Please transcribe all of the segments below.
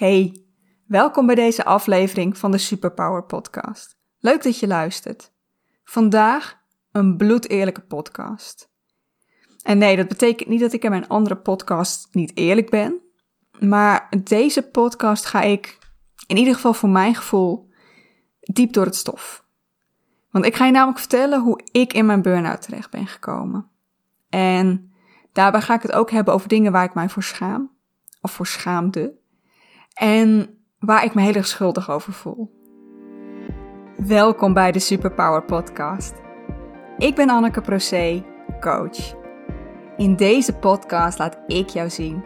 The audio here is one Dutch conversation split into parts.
Hey, welkom bij deze aflevering van de Superpower Podcast. Leuk dat je luistert. Vandaag een bloedeerlijke podcast. En nee, dat betekent niet dat ik in mijn andere podcast niet eerlijk ben. Maar deze podcast ga ik, in ieder geval voor mijn gevoel, diep door het stof. Want ik ga je namelijk vertellen hoe ik in mijn burn-out terecht ben gekomen. En daarbij ga ik het ook hebben over dingen waar ik mij voor schaam. Of voor schaamde. En waar ik me heel erg schuldig over voel. Welkom bij de Superpower Podcast. Ik ben Anneke Procé, coach. In deze podcast laat ik jou zien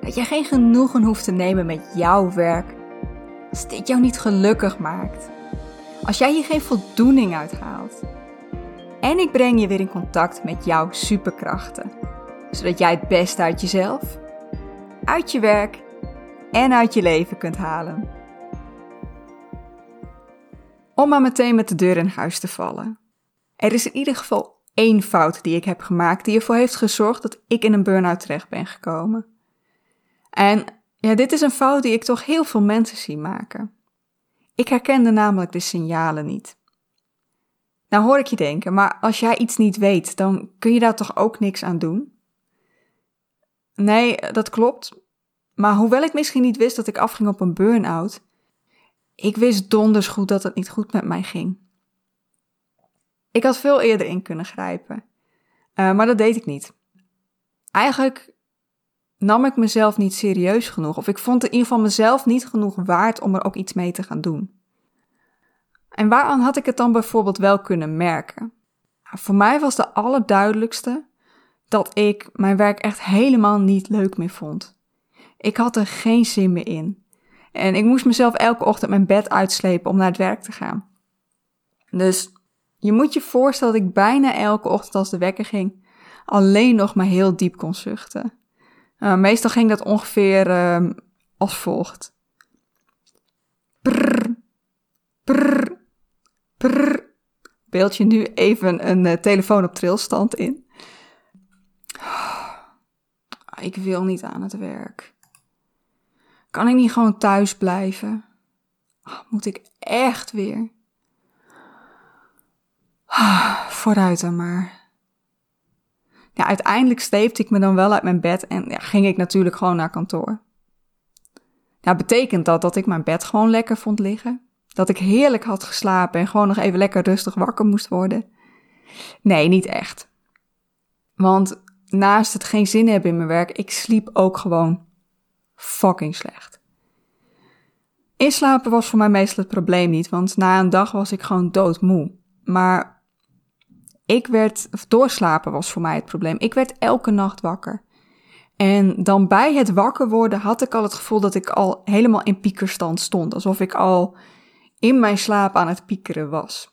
dat je geen genoegen hoeft te nemen met jouw werk als dit jou niet gelukkig maakt. Als jij hier geen voldoening uit haalt. En ik breng je weer in contact met jouw superkrachten, zodat jij het beste uit jezelf, uit je werk en uit je leven kunt halen. Om maar meteen met de deur in huis te vallen. Er is in ieder geval één fout die ik heb gemaakt die ervoor heeft gezorgd dat ik in een burn-out terecht ben gekomen. En ja, dit is een fout die ik toch heel veel mensen zie maken. Ik herkende namelijk de signalen niet. Nou hoor ik je denken, maar als jij iets niet weet, dan kun je daar toch ook niks aan doen? Nee, dat klopt. Maar hoewel ik misschien niet wist dat ik afging op een burn-out, ik wist donders goed dat het niet goed met mij ging. Ik had veel eerder in kunnen grijpen, uh, maar dat deed ik niet. Eigenlijk nam ik mezelf niet serieus genoeg, of ik vond in ieder geval mezelf niet genoeg waard om er ook iets mee te gaan doen. En waaraan had ik het dan bijvoorbeeld wel kunnen merken? Nou, voor mij was de allerduidelijkste dat ik mijn werk echt helemaal niet leuk meer vond. Ik had er geen zin meer in. En ik moest mezelf elke ochtend mijn bed uitslepen om naar het werk te gaan. Dus je moet je voorstellen dat ik bijna elke ochtend als de wekker ging, alleen nog maar heel diep kon zuchten. Uh, meestal ging dat ongeveer uh, als volgt. Prrr, prrr, prrr. Beeld je nu even een uh, telefoon op trilstand in. Ik wil niet aan het werk. Kan ik niet gewoon thuis blijven? Oh, moet ik echt weer? Ah, vooruit dan maar. Ja, uiteindelijk steepte ik me dan wel uit mijn bed en ja, ging ik natuurlijk gewoon naar kantoor. Betekent dat dat ik mijn bed gewoon lekker vond liggen? Dat ik heerlijk had geslapen en gewoon nog even lekker rustig wakker moest worden? Nee, niet echt. Want naast het geen zin hebben in mijn werk, ik sliep ook gewoon fucking slecht. Inslapen was voor mij meestal het probleem niet, want na een dag was ik gewoon doodmoe. Maar ik werd, of doorslapen was voor mij het probleem. Ik werd elke nacht wakker. En dan bij het wakker worden had ik al het gevoel dat ik al helemaal in piekerstand stond. Alsof ik al in mijn slaap aan het piekeren was.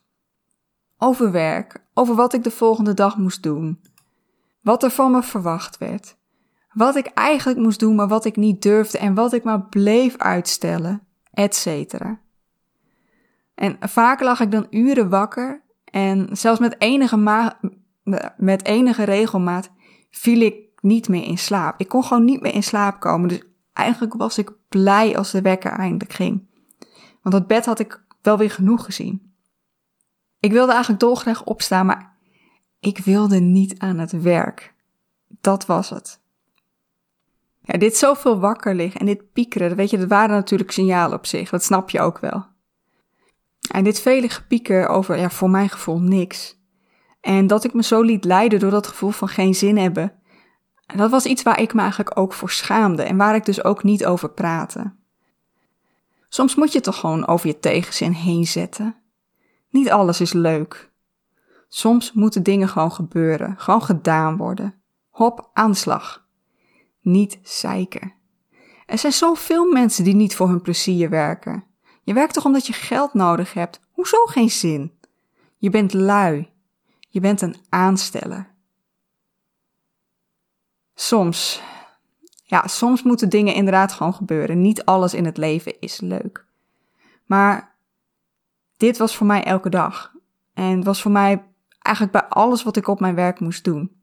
Over werk, over wat ik de volgende dag moest doen. Wat er van me verwacht werd. Wat ik eigenlijk moest doen, maar wat ik niet durfde en wat ik maar bleef uitstellen, etc. En vaak lag ik dan uren wakker en zelfs met enige, ma met enige regelmaat viel ik niet meer in slaap. Ik kon gewoon niet meer in slaap komen. Dus eigenlijk was ik blij als de wekker eindelijk ging. Want dat bed had ik wel weer genoeg gezien. Ik wilde eigenlijk dolgraag opstaan, maar ik wilde niet aan het werk. Dat was het. Ja, dit zoveel wakker liggen en dit piekeren, weet je, dat waren natuurlijk signalen op zich. Dat snap je ook wel. En dit vele gepieker over, ja, voor mijn gevoel niks. En dat ik me zo liet leiden door dat gevoel van geen zin hebben. En dat was iets waar ik me eigenlijk ook voor schaamde en waar ik dus ook niet over praatte. Soms moet je toch gewoon over je tegenzin heen zetten. Niet alles is leuk. Soms moeten dingen gewoon gebeuren, gewoon gedaan worden. Hop, aanslag niet zeiken. Er zijn zoveel mensen die niet voor hun plezier werken. Je werkt toch omdat je geld nodig hebt? Hoezo geen zin? Je bent lui. Je bent een aansteller. Soms, ja, soms moeten dingen inderdaad gewoon gebeuren. Niet alles in het leven is leuk. Maar dit was voor mij elke dag. En was voor mij eigenlijk bij alles wat ik op mijn werk moest doen.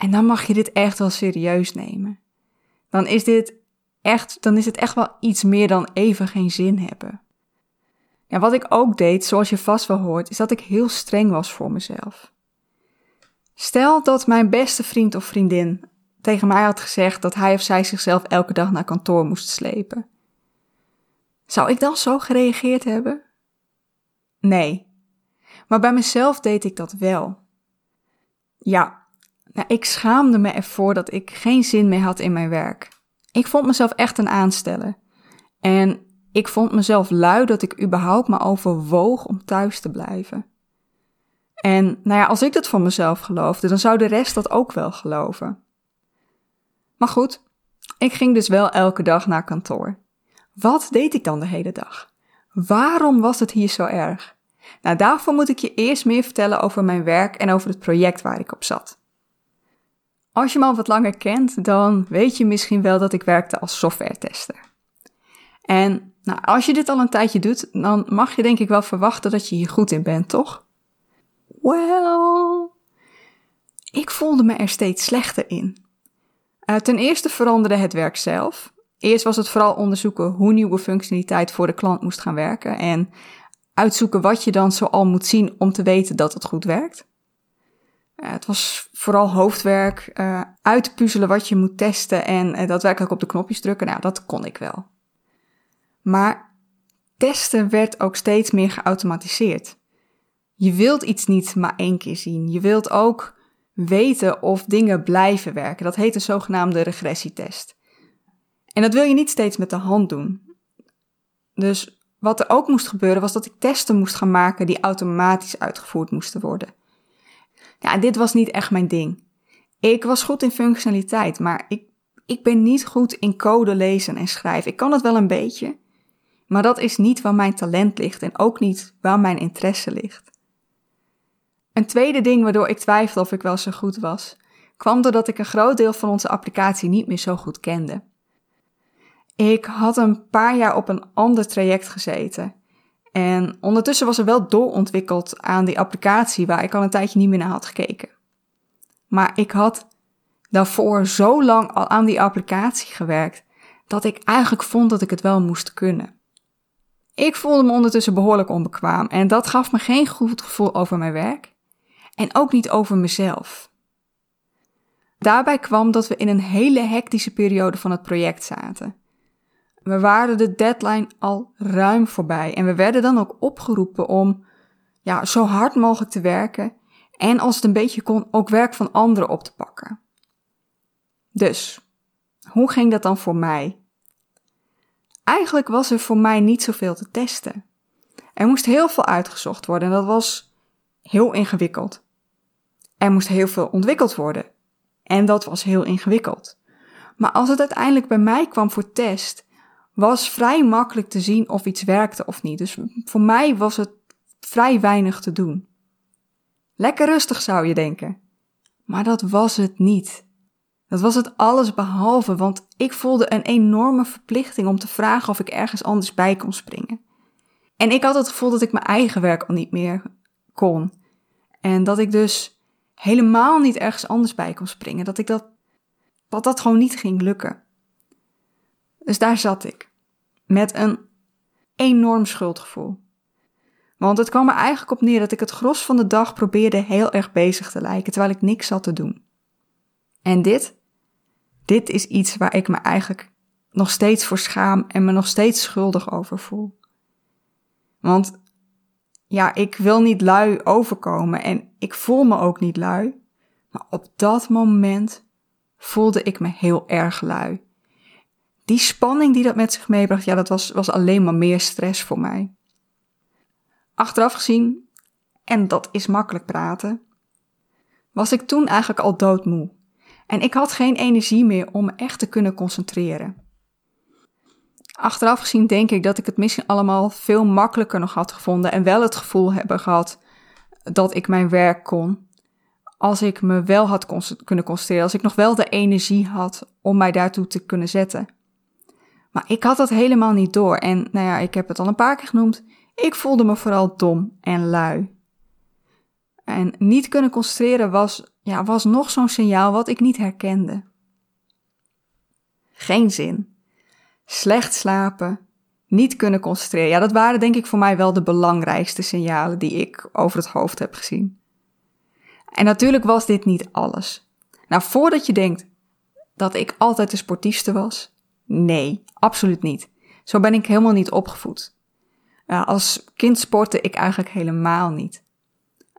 En dan mag je dit echt wel serieus nemen. Dan is dit echt, dan is het echt wel iets meer dan even geen zin hebben. Ja, wat ik ook deed, zoals je vast wel hoort, is dat ik heel streng was voor mezelf. Stel dat mijn beste vriend of vriendin tegen mij had gezegd dat hij of zij zichzelf elke dag naar kantoor moest slepen. Zou ik dan zo gereageerd hebben? Nee. Maar bij mezelf deed ik dat wel. Ja, nou, ik schaamde me ervoor dat ik geen zin meer had in mijn werk. Ik vond mezelf echt een aansteller. En ik vond mezelf lui dat ik überhaupt maar overwoog om thuis te blijven. En nou ja, als ik dat van mezelf geloofde, dan zou de rest dat ook wel geloven. Maar goed, ik ging dus wel elke dag naar kantoor. Wat deed ik dan de hele dag? Waarom was het hier zo erg? Nou, daarvoor moet ik je eerst meer vertellen over mijn werk en over het project waar ik op zat. Als je me al wat langer kent, dan weet je misschien wel dat ik werkte als software-tester. En nou, als je dit al een tijdje doet, dan mag je denk ik wel verwachten dat je hier goed in bent, toch? Well, ik voelde me er steeds slechter in. Uh, ten eerste veranderde het werk zelf. Eerst was het vooral onderzoeken hoe nieuwe functionaliteit voor de klant moest gaan werken en uitzoeken wat je dan zoal moet zien om te weten dat het goed werkt. Uh, het was vooral hoofdwerk, uh, uitpuzzelen wat je moet testen en uh, daadwerkelijk op de knopjes drukken. Nou, dat kon ik wel. Maar testen werd ook steeds meer geautomatiseerd. Je wilt iets niet maar één keer zien. Je wilt ook weten of dingen blijven werken. Dat heet een zogenaamde regressietest. En dat wil je niet steeds met de hand doen. Dus wat er ook moest gebeuren was dat ik testen moest gaan maken die automatisch uitgevoerd moesten worden. Ja, dit was niet echt mijn ding. Ik was goed in functionaliteit, maar ik, ik ben niet goed in code lezen en schrijven. Ik kan het wel een beetje, maar dat is niet waar mijn talent ligt en ook niet waar mijn interesse ligt. Een tweede ding waardoor ik twijfelde of ik wel zo goed was, kwam doordat ik een groot deel van onze applicatie niet meer zo goed kende. Ik had een paar jaar op een ander traject gezeten. En ondertussen was er wel doorontwikkeld aan die applicatie waar ik al een tijdje niet meer naar had gekeken. Maar ik had daarvoor zo lang al aan die applicatie gewerkt dat ik eigenlijk vond dat ik het wel moest kunnen. Ik voelde me ondertussen behoorlijk onbekwaam en dat gaf me geen goed gevoel over mijn werk en ook niet over mezelf. Daarbij kwam dat we in een hele hectische periode van het project zaten. We waren de deadline al ruim voorbij en we werden dan ook opgeroepen om ja, zo hard mogelijk te werken en als het een beetje kon ook werk van anderen op te pakken. Dus, hoe ging dat dan voor mij? Eigenlijk was er voor mij niet zoveel te testen. Er moest heel veel uitgezocht worden en dat was heel ingewikkeld. Er moest heel veel ontwikkeld worden en dat was heel ingewikkeld. Maar als het uiteindelijk bij mij kwam voor test, was vrij makkelijk te zien of iets werkte of niet. Dus voor mij was het vrij weinig te doen. Lekker rustig zou je denken. Maar dat was het niet. Dat was het alles behalve, want ik voelde een enorme verplichting om te vragen of ik ergens anders bij kon springen. En ik had het gevoel dat ik mijn eigen werk al niet meer kon. En dat ik dus helemaal niet ergens anders bij kon springen. Dat ik dat, dat, dat gewoon niet ging lukken. Dus daar zat ik. Met een enorm schuldgevoel. Want het kwam er eigenlijk op neer dat ik het gros van de dag probeerde heel erg bezig te lijken, terwijl ik niks zat te doen. En dit, dit is iets waar ik me eigenlijk nog steeds voor schaam en me nog steeds schuldig over voel. Want ja, ik wil niet lui overkomen en ik voel me ook niet lui. Maar op dat moment voelde ik me heel erg lui die spanning die dat met zich meebracht, ja, dat was, was alleen maar meer stress voor mij. Achteraf gezien, en dat is makkelijk praten, was ik toen eigenlijk al doodmoe. En ik had geen energie meer om me echt te kunnen concentreren. Achteraf gezien denk ik dat ik het misschien allemaal veel makkelijker nog had gevonden en wel het gevoel hebben gehad dat ik mijn werk kon. Als ik me wel had kunnen concentreren, als ik nog wel de energie had om mij daartoe te kunnen zetten. Maar ik had dat helemaal niet door. En nou ja, ik heb het al een paar keer genoemd. Ik voelde me vooral dom en lui. En niet kunnen concentreren was, ja, was nog zo'n signaal wat ik niet herkende. Geen zin. slecht slapen, niet kunnen concentreren. Ja, dat waren denk ik voor mij wel de belangrijkste signalen die ik over het hoofd heb gezien. En natuurlijk was dit niet alles. Nou, voordat je denkt dat ik altijd de sportiefste was, nee, absoluut niet. Zo ben ik helemaal niet opgevoed. als kind sportte ik eigenlijk helemaal niet.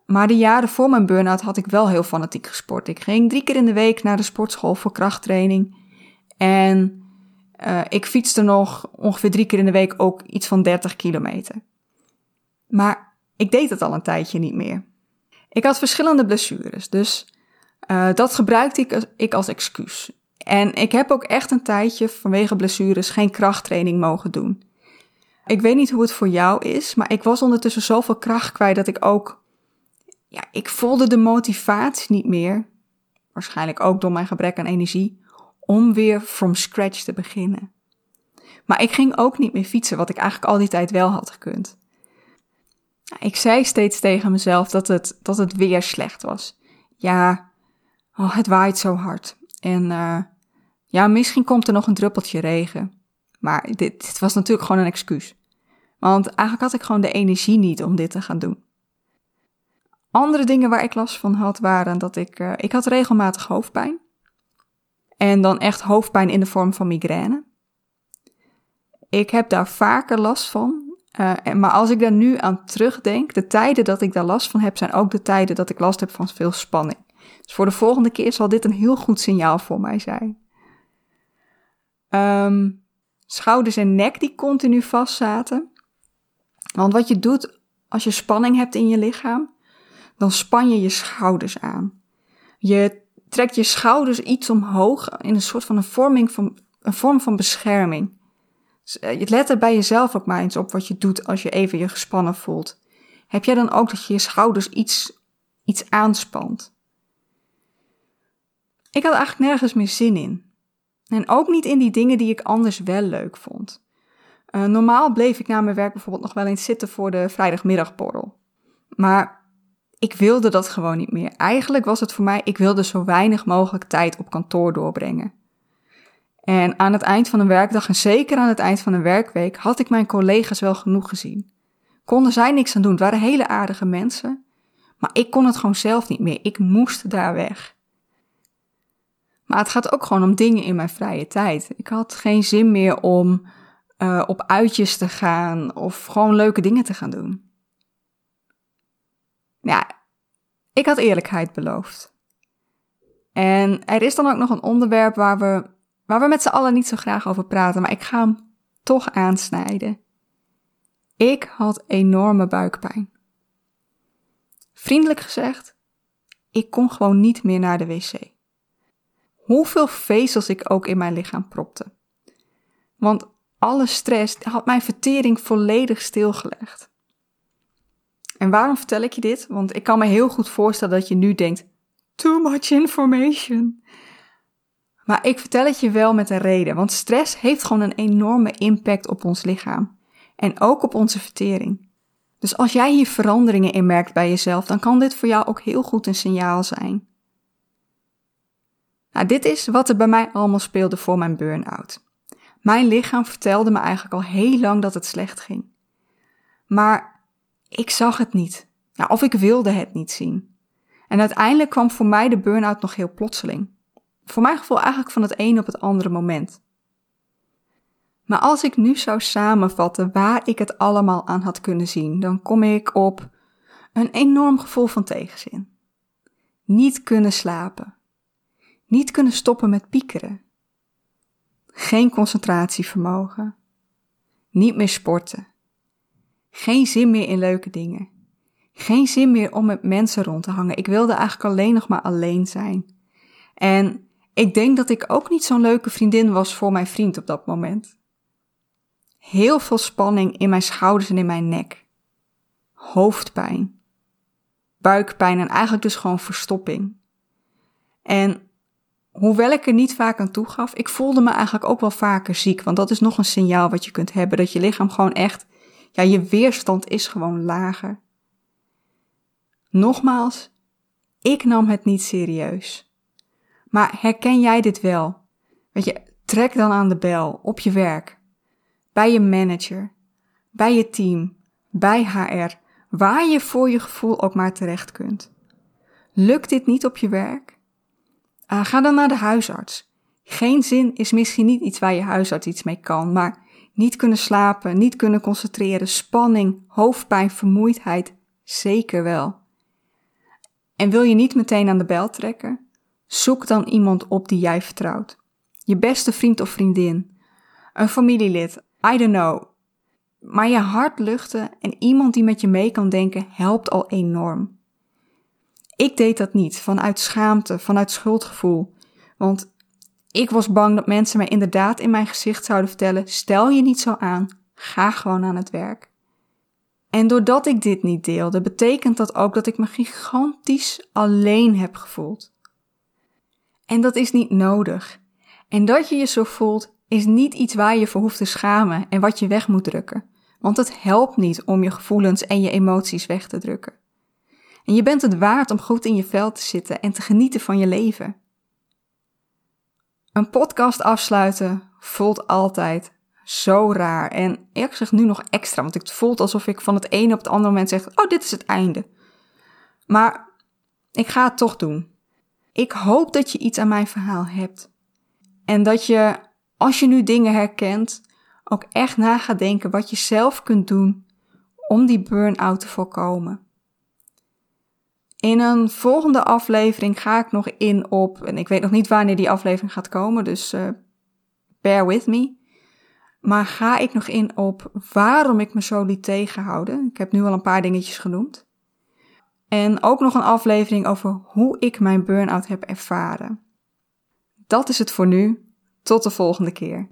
Maar de jaren voor mijn burn-out had ik wel heel fanatiek gesport. Ik ging drie keer in de week naar de sportschool voor krachttraining. En uh, ik fietste nog ongeveer drie keer in de week ook iets van 30 kilometer. Maar ik deed het al een tijdje niet meer. Ik had verschillende blessures, dus uh, dat gebruikte ik, ik als excuus. En ik heb ook echt een tijdje vanwege blessures geen krachttraining mogen doen. Ik weet niet hoe het voor jou is, maar ik was ondertussen zoveel kracht kwijt dat ik ook, ja, ik voelde de motivatie niet meer. Waarschijnlijk ook door mijn gebrek aan energie om weer from scratch te beginnen. Maar ik ging ook niet meer fietsen, wat ik eigenlijk al die tijd wel had gekund. Ik zei steeds tegen mezelf dat het, dat het weer slecht was. Ja, oh, het waait zo hard. En uh, ja, misschien komt er nog een druppeltje regen. Maar dit, was natuurlijk gewoon een excuus. Want eigenlijk had ik gewoon de energie niet om dit te gaan doen. Andere dingen waar ik last van had waren dat ik, uh, ik had regelmatig hoofdpijn. En dan echt hoofdpijn in de vorm van migraine. Ik heb daar vaker last van. Uh, maar als ik daar nu aan terugdenk, de tijden dat ik daar last van heb, zijn ook de tijden dat ik last heb van veel spanning. Dus voor de volgende keer zal dit een heel goed signaal voor mij zijn. Um, schouders en nek die continu vastzaten. Want wat je doet als je spanning hebt in je lichaam, dan span je je schouders aan. Je trekt je schouders iets omhoog in een soort van een, vorming van, een vorm van bescherming. Dus, uh, je let er bij jezelf ook maar eens op wat je doet als je even je gespannen voelt. Heb jij dan ook dat je je schouders iets, iets aanspant? Ik had eigenlijk nergens meer zin in. En ook niet in die dingen die ik anders wel leuk vond. Uh, normaal bleef ik na mijn werk bijvoorbeeld nog wel eens zitten voor de vrijdagmiddagborrel. Maar ik wilde dat gewoon niet meer. Eigenlijk was het voor mij, ik wilde zo weinig mogelijk tijd op kantoor doorbrengen. En aan het eind van een werkdag en zeker aan het eind van een werkweek had ik mijn collega's wel genoeg gezien. Konden zij niks aan doen, het waren hele aardige mensen. Maar ik kon het gewoon zelf niet meer. Ik moest daar weg. Maar het gaat ook gewoon om dingen in mijn vrije tijd. Ik had geen zin meer om uh, op uitjes te gaan of gewoon leuke dingen te gaan doen. Ja, ik had eerlijkheid beloofd. En er is dan ook nog een onderwerp waar we, waar we met z'n allen niet zo graag over praten, maar ik ga hem toch aansnijden. Ik had enorme buikpijn. Vriendelijk gezegd, ik kon gewoon niet meer naar de wc. Hoeveel vezels ik ook in mijn lichaam propte. Want alle stress had mijn vertering volledig stilgelegd. En waarom vertel ik je dit? Want ik kan me heel goed voorstellen dat je nu denkt: too much information. Maar ik vertel het je wel met een reden, want stress heeft gewoon een enorme impact op ons lichaam en ook op onze vertering. Dus als jij hier veranderingen in merkt bij jezelf, dan kan dit voor jou ook heel goed een signaal zijn. Nou, dit is wat er bij mij allemaal speelde voor mijn burn-out. Mijn lichaam vertelde me eigenlijk al heel lang dat het slecht ging. Maar ik zag het niet. Of ik wilde het niet zien. En uiteindelijk kwam voor mij de burn-out nog heel plotseling. Voor mijn gevoel eigenlijk van het een op het andere moment. Maar als ik nu zou samenvatten waar ik het allemaal aan had kunnen zien, dan kom ik op een enorm gevoel van tegenzin. Niet kunnen slapen. Niet kunnen stoppen met piekeren. Geen concentratievermogen. Niet meer sporten. Geen zin meer in leuke dingen. Geen zin meer om met mensen rond te hangen. Ik wilde eigenlijk alleen nog maar alleen zijn. En ik denk dat ik ook niet zo'n leuke vriendin was voor mijn vriend op dat moment. Heel veel spanning in mijn schouders en in mijn nek. Hoofdpijn. Buikpijn en eigenlijk dus gewoon verstopping. En hoewel ik er niet vaak aan toe gaf, ik voelde me eigenlijk ook wel vaker ziek. Want dat is nog een signaal wat je kunt hebben. Dat je lichaam gewoon echt ja, je weerstand is gewoon lager. Nogmaals, ik nam het niet serieus. Maar herken jij dit wel? Weet je, trek dan aan de bel op je werk bij je manager, bij je team, bij HR, waar je voor je gevoel ook maar terecht kunt. Lukt dit niet op je werk? Uh, ga dan naar de huisarts. Geen zin is misschien niet iets waar je huisarts iets mee kan, maar niet kunnen slapen, niet kunnen concentreren, spanning, hoofdpijn, vermoeidheid, zeker wel. En wil je niet meteen aan de bel trekken? Zoek dan iemand op die jij vertrouwt. Je beste vriend of vriendin, een familielid, I don't know. Maar je hart luchten en iemand die met je mee kan denken helpt al enorm. Ik deed dat niet vanuit schaamte, vanuit schuldgevoel. Want ik was bang dat mensen mij inderdaad in mijn gezicht zouden vertellen: stel je niet zo aan, ga gewoon aan het werk. En doordat ik dit niet deelde, betekent dat ook dat ik me gigantisch alleen heb gevoeld. En dat is niet nodig. En dat je je zo voelt, is niet iets waar je voor hoeft te schamen en wat je weg moet drukken. Want het helpt niet om je gevoelens en je emoties weg te drukken. En je bent het waard om goed in je vel te zitten en te genieten van je leven. Een podcast afsluiten voelt altijd zo raar. En ik zeg nu nog extra, want het voelt alsof ik van het ene op het andere moment zeg: Oh, dit is het einde. Maar ik ga het toch doen. Ik hoop dat je iets aan mijn verhaal hebt. En dat je, als je nu dingen herkent, ook echt na gaat denken wat je zelf kunt doen om die burn-out te voorkomen. In een volgende aflevering ga ik nog in op, en ik weet nog niet wanneer die aflevering gaat komen, dus uh, bear with me. Maar ga ik nog in op waarom ik me zo liet tegenhouden. Ik heb nu al een paar dingetjes genoemd. En ook nog een aflevering over hoe ik mijn burn-out heb ervaren. Dat is het voor nu. Tot de volgende keer.